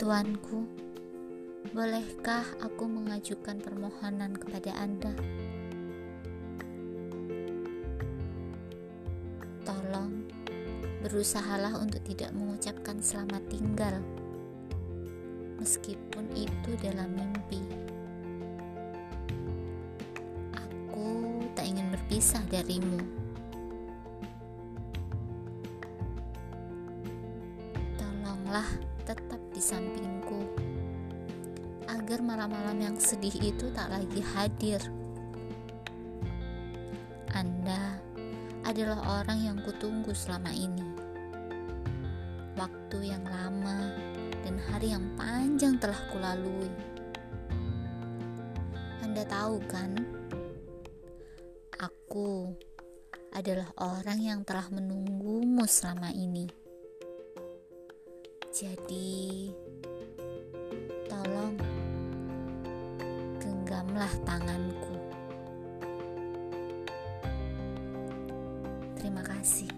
Tuanku, bolehkah aku mengajukan permohonan kepada Anda? Tolong, berusahalah untuk tidak mengucapkan selamat tinggal, meskipun itu dalam mimpi. Aku tak ingin berpisah darimu. Tolonglah tetap di sampingku agar malam-malam yang sedih itu tak lagi hadir. Anda adalah orang yang kutunggu selama ini. Waktu yang lama dan hari yang panjang telah kulalui. Anda tahu kan? Aku adalah orang yang telah menunggumu selama ini. Jadi, tolong genggamlah tanganku. Terima kasih.